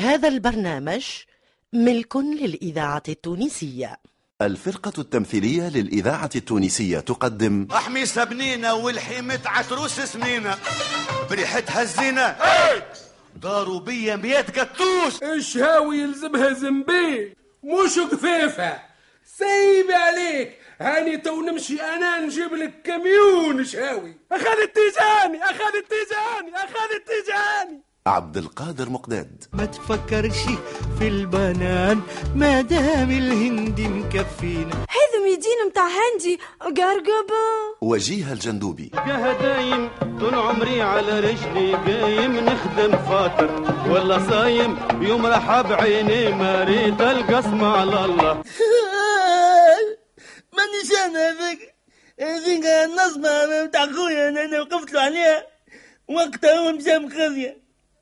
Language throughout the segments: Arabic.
هذا البرنامج ملك للإذاعة التونسية. الفرقة التمثيلية للإذاعة التونسية تقدم أحميسة بنينة والحيمة عتروس سنينة بريحتها الزينة داروا بيا ميات قطوس. الشهاوي يلزمها زنبي مش قفيفة سيبي عليك. هاني تو نمشي أنا نجيب لك كميون شهاوي أخذ التيجاني أخذ التيجاني أخذ التيجاني عبد القادر مقداد. ما تفكرش في البنان ما دام الهندي مكفينا. هذا ميدين متاع هندي قرقبة. وجيه الجندوبي. دايم طول عمري على رجلي قايم نخدم خاطر. ولا صايم يوم راح بعيني ما ريت القسم على الله. مانيش أنا هذاك هذيك النصبة بتاع خويا أنا وقفت له عليها. وقتها هو مشى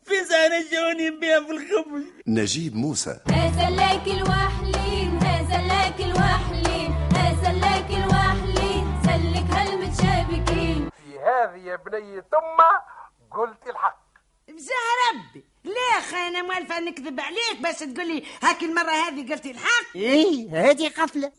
في ساعة جوني بيها في الخبز. نجيب موسى. هذا لك الوحلين هذا لك الوحلين هذا لك الوحلين. سلك هالمتشابكين. في هذه يا بنية أمة قلت الحق. بزاه ربي. ليه أخي أنا موالفة نكذب عليك بس تقول لي هاك المرة هذه قلتي الحق؟ إيه هذه قفلة.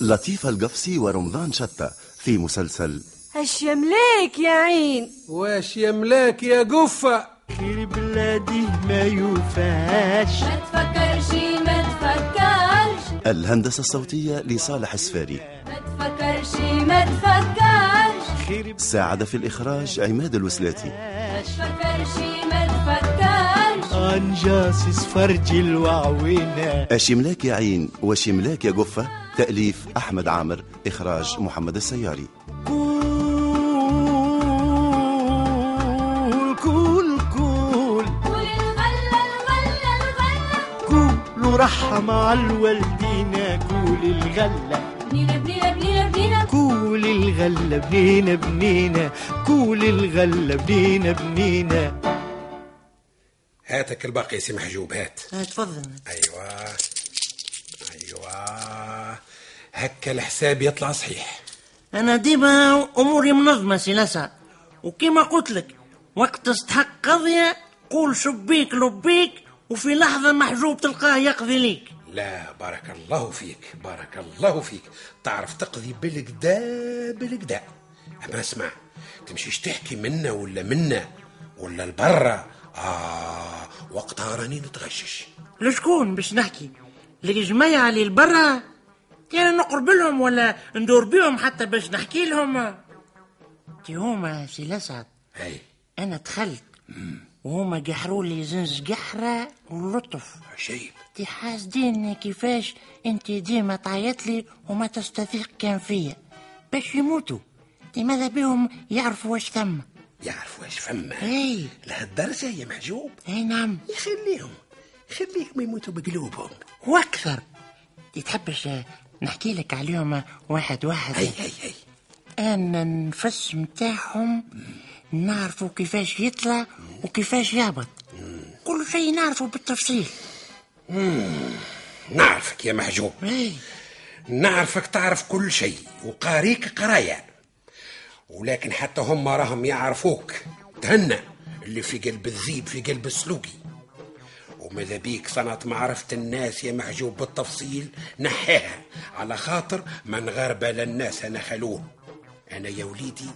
لطيفة القفصي ورمضان شتى في مسلسل هش يملاك يا عين؟ واش يملاك يا قفة خير بلادي ما يوفاش. ما تفكرش ما تفكرش. الهندسة الصوتية لصالح السفاري ما تفكرش ما تفكرش. خير ساعد في الإخراج عماد الوسلاتي. ما تفكرش ما تفكرش. انجاسس فرج الوعوينة. أشملاك يا عين؟ وشملاك يا قفة تأليف أحمد عامر إخراج محمد السياري. الغلة كول رحم على الوالدين كول الغلة بنينا بنينا بنينا بنينا كول الغلة بنينا بنينا كول الغلة بنينا بنينا هاتك الباقي يا سي محجوب هات. تفضل. أيوه. أيوه. هكا الحساب يطلع صحيح. أنا ديما أموري منظمة سي لسعد وكما قلت لك وقت تستحق قضية قول شبيك لبيك وفي لحظة محجوب تلقاه يقضي ليك. لا بارك الله فيك بارك الله فيك. تعرف تقضي بالكدا بالكدا اما اسمع تمشيش تحكي منا ولا منا ولا البرة؟ آه وقتها راني نتغشش. لشكون باش نحكي؟ لجماعة اللي البرا كان نقرب لهم ولا ندور بيهم حتى باش نحكي لهم؟ تي هما سي هاي أنا دخلت. وهما قحروا لي زنز قحرة ولطف. عجيب. تي حاسدين كيفاش انت ديما تعيط لي وما تستثيق كان فيا. باش يموتوا. تي ماذا بهم يعرفوا واش ثم؟ يعرف واش فما إي. لهالدرجة يا محجوب إي نعم. يخليهم خليهم. يموتوا بقلوبهم. وأكثر. تي تحبش نحكي لك عليهم واحد واحد؟ هي هي هي. أنا النفس متاعهم نعرفوا كيفاش يطلع وكيفاش يهبط. كل شيء نعرفه بالتفصيل. نعرفك يا محجوب. اي نعرفك تعرف كل شيء وقاريك قراية. ولكن حتى هم راهم يعرفوك. تهنى اللي في قلب الذيب في قلب السلوكي وماذا بيك صنعت معرفة الناس يا محجوب بالتفصيل؟ نحيها. على خاطر من غربل الناس أنا خلوه. أنا يا وليدي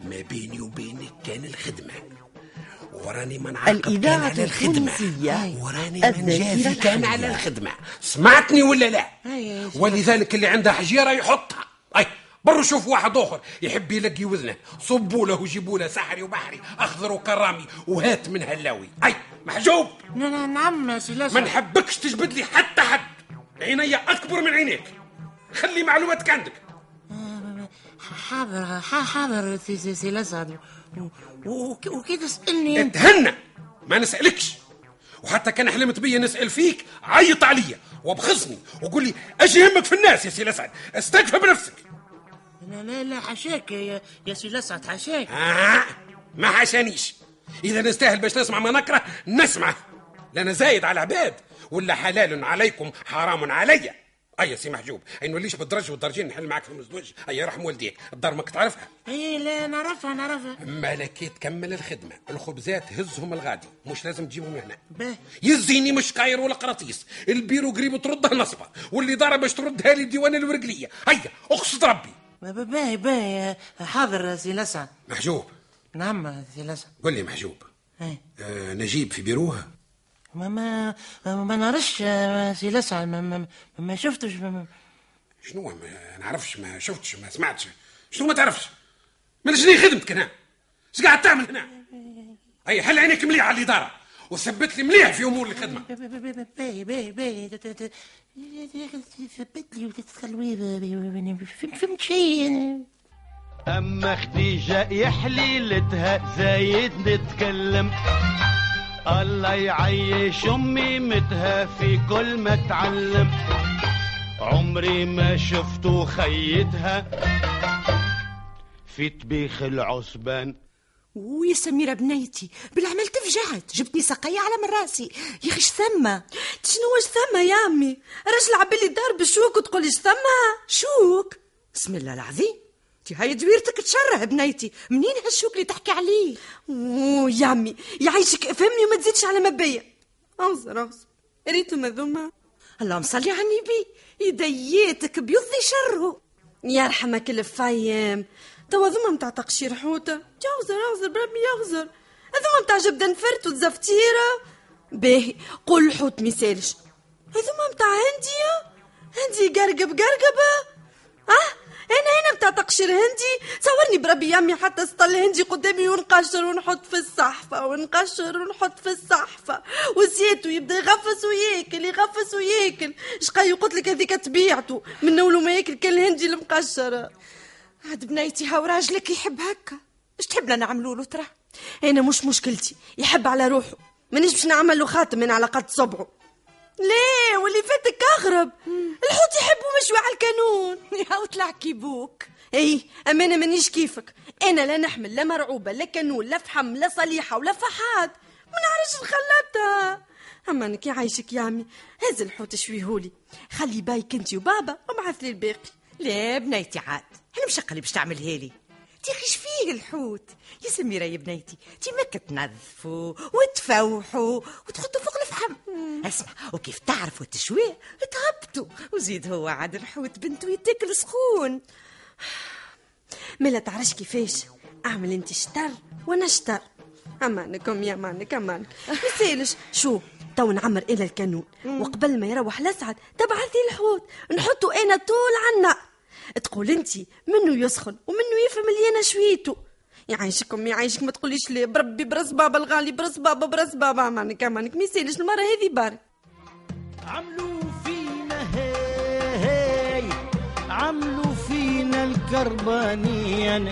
ما بيني وبينك كان الخدمة. وراني من عاقب كان على الخدمة. وراني من الذاكرة جازي كان. على الخدمة. سمعتني ولا لا؟ ولذلك اللي عنده حجيرة يحطها. أي برو شوف واحد آخر يحب يلقي وذنه صبوا له وجيبوا له سحري وبحري أخضر وكرامي وهات من هلاوي. أي محجوب. نعم سي ما نحبكش تجبد لي حتى حد. عيني أكبر من عينيك. خلي معلوماتك عندك. حاضر حاضر سي سي, سي لسعد وكي تسألني أنت. اتهنى! ما نسألكش! وحتى كان حلمت بيا نسأل فيك عيط عليا وبخصني وقول لي إيش يهمك في الناس يا سي الاسعد استكفى بنفسك. لا لا لا حشاك يا, يا سي لسعد حشاك آه ما حشانيش إذا نستاهل باش نسمع ما نكره نسمع. لأنا زايد على العباد ولا حلال عليكم حرام علي أيا سي محجوب أي نوليش بالدرج والدرجين نحل معاك في المزدوج أيا رحم والديك الدار ماك تعرفها إي لا نعرفها نعرفها. ملكي تكمل الخدمة الخبزات هزهم الغادي مش لازم تجيبهم هنا. باه يزيني مش قاير ولا قراطيس البيرو قريب ترده نصبة واللي دار باش تردها لي ديوان الورقلية. هيا اقصد ربي. باهي باهي حاضر سي لسعد محجوب. نعم سي لسعد قل لي محجوب اي آه نجيب في بيروها ما ما ما نعرفش آه، سي لسعد ما, ما, ما شفتش ما ما- شنو ما نعرفش ما شفتش ما سمعتش شنو ما تعرفش ما شنو خدمتك هنا إيش قاعد تعمل هنا اي حل عينيك مليح على الاداره وثبت لي مليح في امور الخدمه باهي باهي باهي ثبت لي وتتخلوي فهمت شيء أما خديجة يحليلتها زايد نتكلم الله يعيش أمي متها في كل ما تعلم. عمري ما شفتو خيتها. في طبيخ العصبان. ويا سميرة بنيتي بالعمل تفجعت جبتني سقية على من راسي. يا أخي ثم شنو واش ثم يا أمي؟ راجل عبالي دار بالشوك وتقول إيش ثم شوك. بسم الله العظيم. هاي دويرتك تشره بنيتي. منين هالشوك اللي تحكي عليه؟ اوه يا امي يعيشك افهمني وما تزيدش على مبيا انظر انظر. ريتو مذومة اللهم صلي على النبي. يديتك بيض شره يرحمك الفايم توا ذوما متاع تقشير حوتة. يغزر يغزر بربي يغزر هذوما متاع جبدة نفرت وتزفتيرة. باهي قول الحوت ميسالش هذوما متاع هندية. هندي قرقب قرقبة آه أنا هنا متاع تقشير هندي صورني بربي يامي حتى سطل هندي قدامي ونقشر ونحط في الصحفة ونقشر ونحط في الصحفة. وزيتو يبدا يغفس وياكل يغفس وياكل. شقاي قلت لك هذيك تبيعته من أول ما ياكل كان الهندي المقشرة عاد بنيتي هاو راجلك يحب هكا. اش تحب لنا نعملوا له ترى؟ أنا مش مشكلتي يحب على روحه مانيش باش نعمل له خاتم من على قد صبعه ليه واللي فاتك أغرب. الحوت يحب مشوي على الكانون. هاو طلع كيبوك اي اما أنا مانيش كيفك. أنا لا نحمل لا مرعوبة لا كانون لا فحم لا صليحة ولا فحاد ما نعرفش نخلطها. أما انك يعيشك يا عمي هز الحوت شويهولي. خلي بايك انت وبابا وبعث لي الباقي. لا بنيتي عاد أنا مش اللي باش تعملها لي. تيخيش فيه الحوت؟ يا سميرة يا بنيتي تي ماك تنظفوا وتفوحوا وتحطوا فوق الفحم. اسمع وكيف تعرفوا التشويه تهبطوا وزيد هو عاد الحوت بنته يتاكل سخون. ملا تعرفش كيفاش؟ أعمل أنت شطر وأنا شطر. أمانكم يا أمانك أمانك. يسالش شو؟ تو نعمر إلى الكانون. وقبل ما يروح لسعد تبعثي الحوت. نحطه أنا طول النار تقول أنت منه يسخن ومنه يفهم اللي أنا شويته يعيشكم يعيشك. ما تقوليش ليه بربي برس بابا الغالي برس بابا برس بابا. أمانك أمانك. ما يسالش المرة هذه بارك. عملوا الكربانيين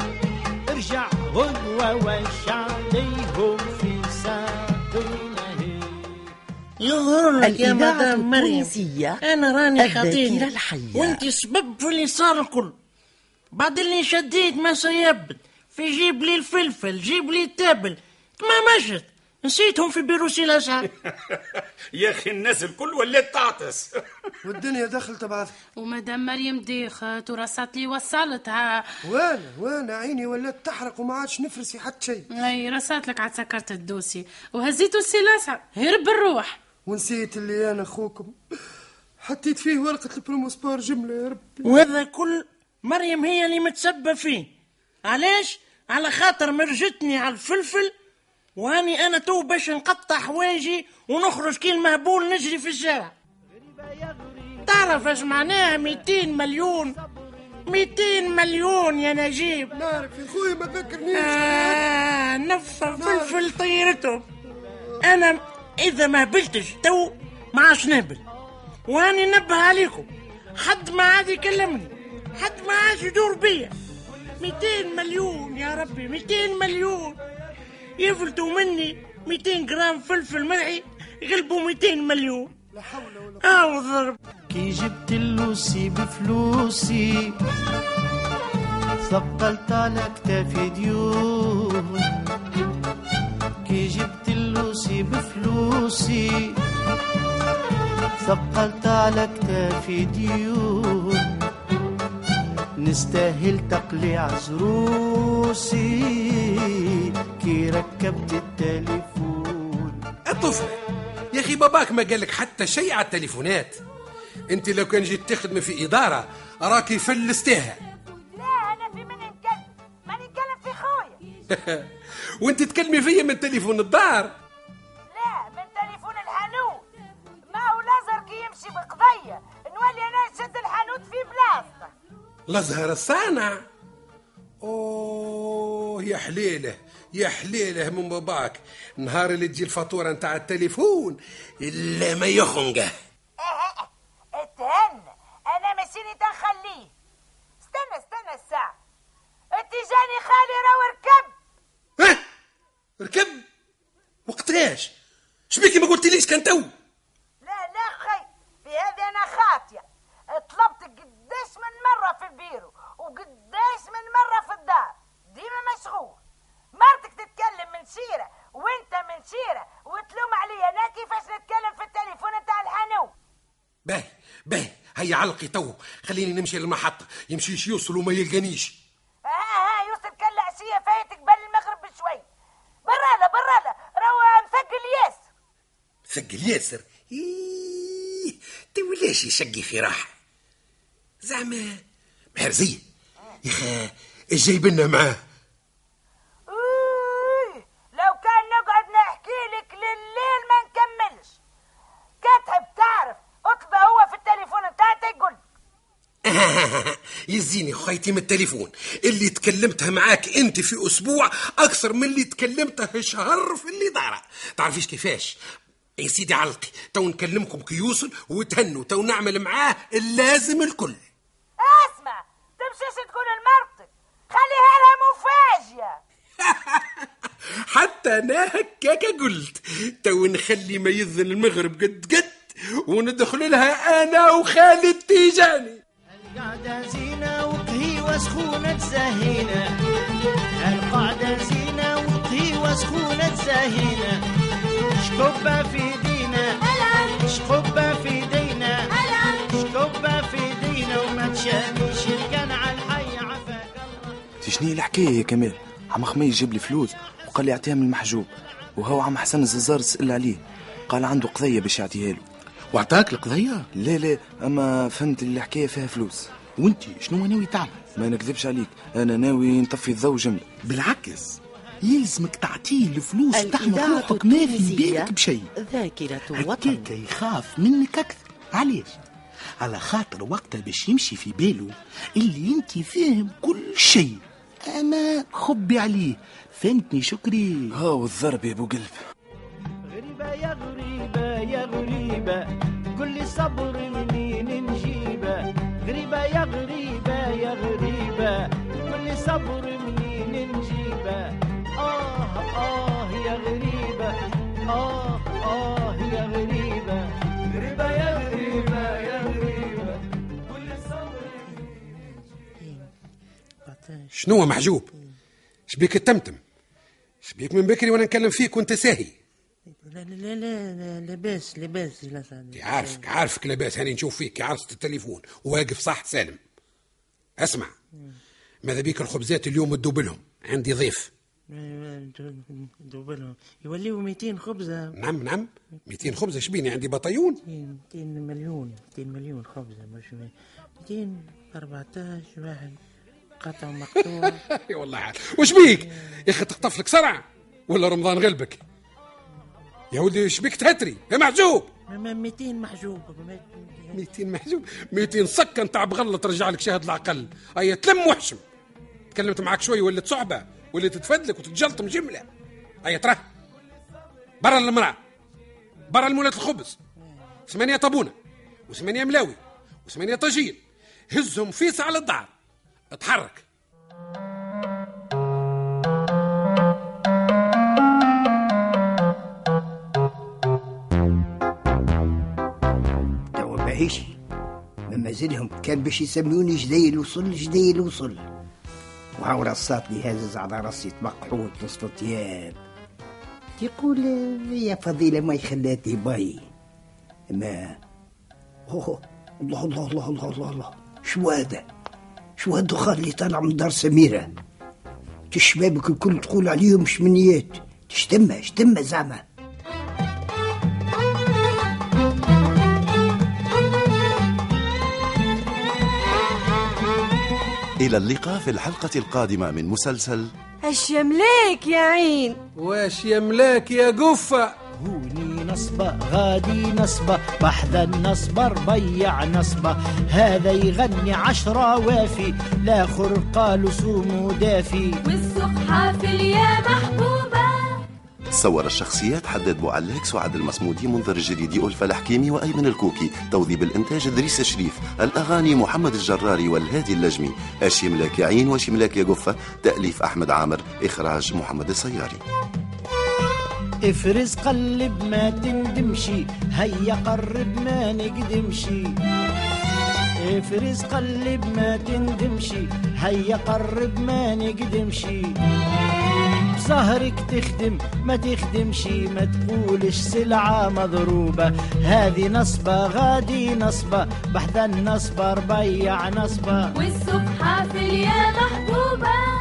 ارجع غدوة وش عليهم في ساقينا هي يظهر لك يا مدام مريم. أنا راني خطير. وأنت سبب في اللي صار الكل. بعد اللي شديت ما سيبت. في جيب لي الفلفل جيب لي التابل. ما مشت. نسيتهم في بيروسي الاسعد يا أخي الناس الكل ولات تعطس. والدنيا دخلت بعض ومدام مريم ديخت ورصات لي وصلتها. وأنا وأنا عيني ولات تحرق وما عادش نفرسي حتى شيء. أي رصات لك عاد سكرت الدوسي. وهزيتو السلاسة. هرب الروح ونسيت اللي أنا اخوكم حطيت فيه ورقة البروموسبار جملة يا ربي. وهذا كل مريم هي اللي متسبب فيه. علاش؟ على خاطر مرجتني على الفلفل واني أنا تو باش نقطع حوايجي ونخرج كي المهبول نجري في الشارع. تعرف إيش معناها 200 مليون؟ 200 مليون يا نجيب. نعرف يا خويا ما تذكرنيش. آه نفر فلفل طيرته. أنا اذا ما هبلتش تو ما عادش نهبل. واني نبه عليكم. حد ما عاد يكلمني. حد ما عاد يدور بيا. 200 مليون يا ربي 200 مليون. يفلتوا مني 200 جرام فلفل ملحي يقلبوا 200 مليون. لا حول ولا آه ضرب كي جبت اللوسي بفلوسي ثقلت على كتافي ديون. كي جبت اللوسي بفلوسي ثقلت على كتافي ديون. نستاهل تقليع زروسي. كي ركبت التليفون. الطفل يا أخي باباك ما قال لك حتى شيء على التليفونات. أنت لو كان جيت تخدمي في إدارة راكي فلستيها لا أنا في من نتكلم ما نتكلم في خويا. وأنت تكلمي فيا من تليفون الدار. لا من تليفون الحانوت. ما هو لازر كي يمشي بقضية. نولي أنا نشد الحانوت في بلاصته الازهر الصانع. أوه يا حليلة. يا حليله من باباك نهار اللي تجي الفاتورة نتاع التليفون إلا ما يخنقه. اتهنى أنا ماشيني تنخليه استنى استنى الساعة. اتجاني خالي راهو ركب. ركب؟ وقتاش شبيكي ما قلتليش كان تو؟ لا لا خي في هذه أنا خاطية. طلبت قداش من مرة في البيرو وقداش من مرة في الدار. ديما مشغول. مرتك تتكلم من شيرة وانت من شيرة وتلوم عليا أنا؟ كيفاش نتكلم في التليفون نتاع الحانوت باهي باهي هيا علقي تو خليني نمشي للمحطة يمشيش يوصل وما يلقانيش. ها ها يوسف كل عشية فايتك قبل المغرب بشوي. برالا برالا راهو مثقل ياسر. ثقل ياسر؟ إيه تو ليش يشقي في راحة؟ زعما مهرزية يا أخي جايب لنا معاه أوي، لو كان نقعد نحكي لك لليل ما نكملش كتحب تعرف اطلب هو في التليفون بتاعته يقول يزيني خيتي من التليفون. اللي تكلمتها معاك انت في أسبوع أكثر من اللي تكلمتها شهر في اللي دارة. تعرفيش كيفاش؟ يا سيدي علقي تو نكلمكم كي يوصل وتهنوا تو نعمل معاه اللازم الكل. اسمع تمشيش تقول لمرتك. خليها لها مفاجأة. حتى أنا هكاك قلت تو نخلي ما يذن المغرب قد قد وندخل لها أنا وخالد تيجاني. القعدة زينة وقهيوة سخونة زهينة. القعدة زينة وقهيوة سخونة زهينة. شكوبة في دينا شكوبة في دينا شكوبة في دينا وما تشانيش الكن على الحي عفاك انت شنو الحكاية يا كمال؟ عم خمي يجيب لي فلوس وقال لي أعطيها من المحجوب. وهو عم حسن الززار سأل عليه. قال عنده قضية باش يعطيها له. وأعطاك القضية. لا لا أما فهمت اللي الحكاية فيها فلوس. وأنت شنو ناوي تعمل؟ ما نكذبش عليك أنا ناوي نطفي الضوء جمله بالعكس يلزمك تعطيه الفلوس تحمل روحك ما في بالك بشيء. ذاكرة هكاك يخاف منك أكثر. علاش؟ على خاطر وقتها باش يمشي في باله اللي أنت فاهم كل شيء. أنا خبي عليه. فهمتني شكري. هاو الضرب يا أبو قلب. غريبة يا غريبة. غريبة قل لي صبر منين نجيبه غريبة يا غريبة يا غريبة قل لي صبر منين نجيبه آه آه يا غريبة آه آه يا غريبة. غريبة يا غريبة يا غريبة لي صبر شنو محجوب؟ شبيك التمتم. شبيك من بكري وأنا نكلم فيك وانت ساهي. لا لا لا لا لاباس لاباس لا عارفك عارفك لاباس. هاني نشوف فيك عرست التليفون. واقف صح سالم. اسمع. ماذا بيك الخبزات اليوم تدوبلهم عندي ضيف. دوبلهم. يوليو 200 خبزة. نعم نعم. 200 خبزة. شبيني عندي بطيون. 200 مليون 200 مليون خبزة. مش 214 واحد. قطع مقطوع. والله عال وش بيك؟ يا أخي تخطف لك صرع. ولا رمضان غلبك. يا ولدي إيش بيك تهتري؟ يا محجوب! ما 200 محجوب. 200 محجوب؟ 200 سكة نتاع بغله ترجع لك شاهد العقل. أي تلم وحشم. تكلمت معك شوي ولا صعبة ولا تتفدلك وتتجلطم جملة. أي ترى؟ برا المرأة. برا المولات الخبز. ثمانية طابونة وثمانية ملاوي وثمانية طاجين. هزهم فيس على الدار اتحرك. توا باهيش ما مازالهم كان باش يسموني جدي الوصل جدي الوصل وهاو رصاتني هازز على راسي مقحوط نصف طياب يقول يا فضيلة ما يخلاتي باي ما أوه الله الله الله الله الله الله شو هذا؟ شو هالدخان اللي طالع من دار سميرة؟ الشبابك الكل تقول عليهم شمنيات. تشتمها شتمها زعما؟ إلى اللقاء في الحلقة القادمة من مسلسل اش يملاك يا عين؟ واش يملاك يا قفة هوني نصبة غادي نصبة بحذا النصبة ربيع نصبة. هذا يغني عشرة وافي لاخر قالوا سومو دافي. والسوق حافل يا محبوبة صور الشخصيات حدد بوعلاك سعد المصمودي منذر الجديدي ألفة الحكيمي وأيمن الكوكي توظيب الإنتاج إدريس شريف الأغاني محمد الجراري والهادي اللجمي يا عين وشيملاك يا قفة تأليف أحمد عامر إخراج محمد السياري افرز قلب ما تندمشي هيا قرب ما نقدمشي. افرز قلب ما تندمشي هيا قرب ما نقدمشي. بظهرك تخدم ما تخدمشي ما تقولش سلعة مضروبة. هذه نصبة غادي نصبة بحذا النصبة ربيع نصبة. والسوق حافل يا محبوبة.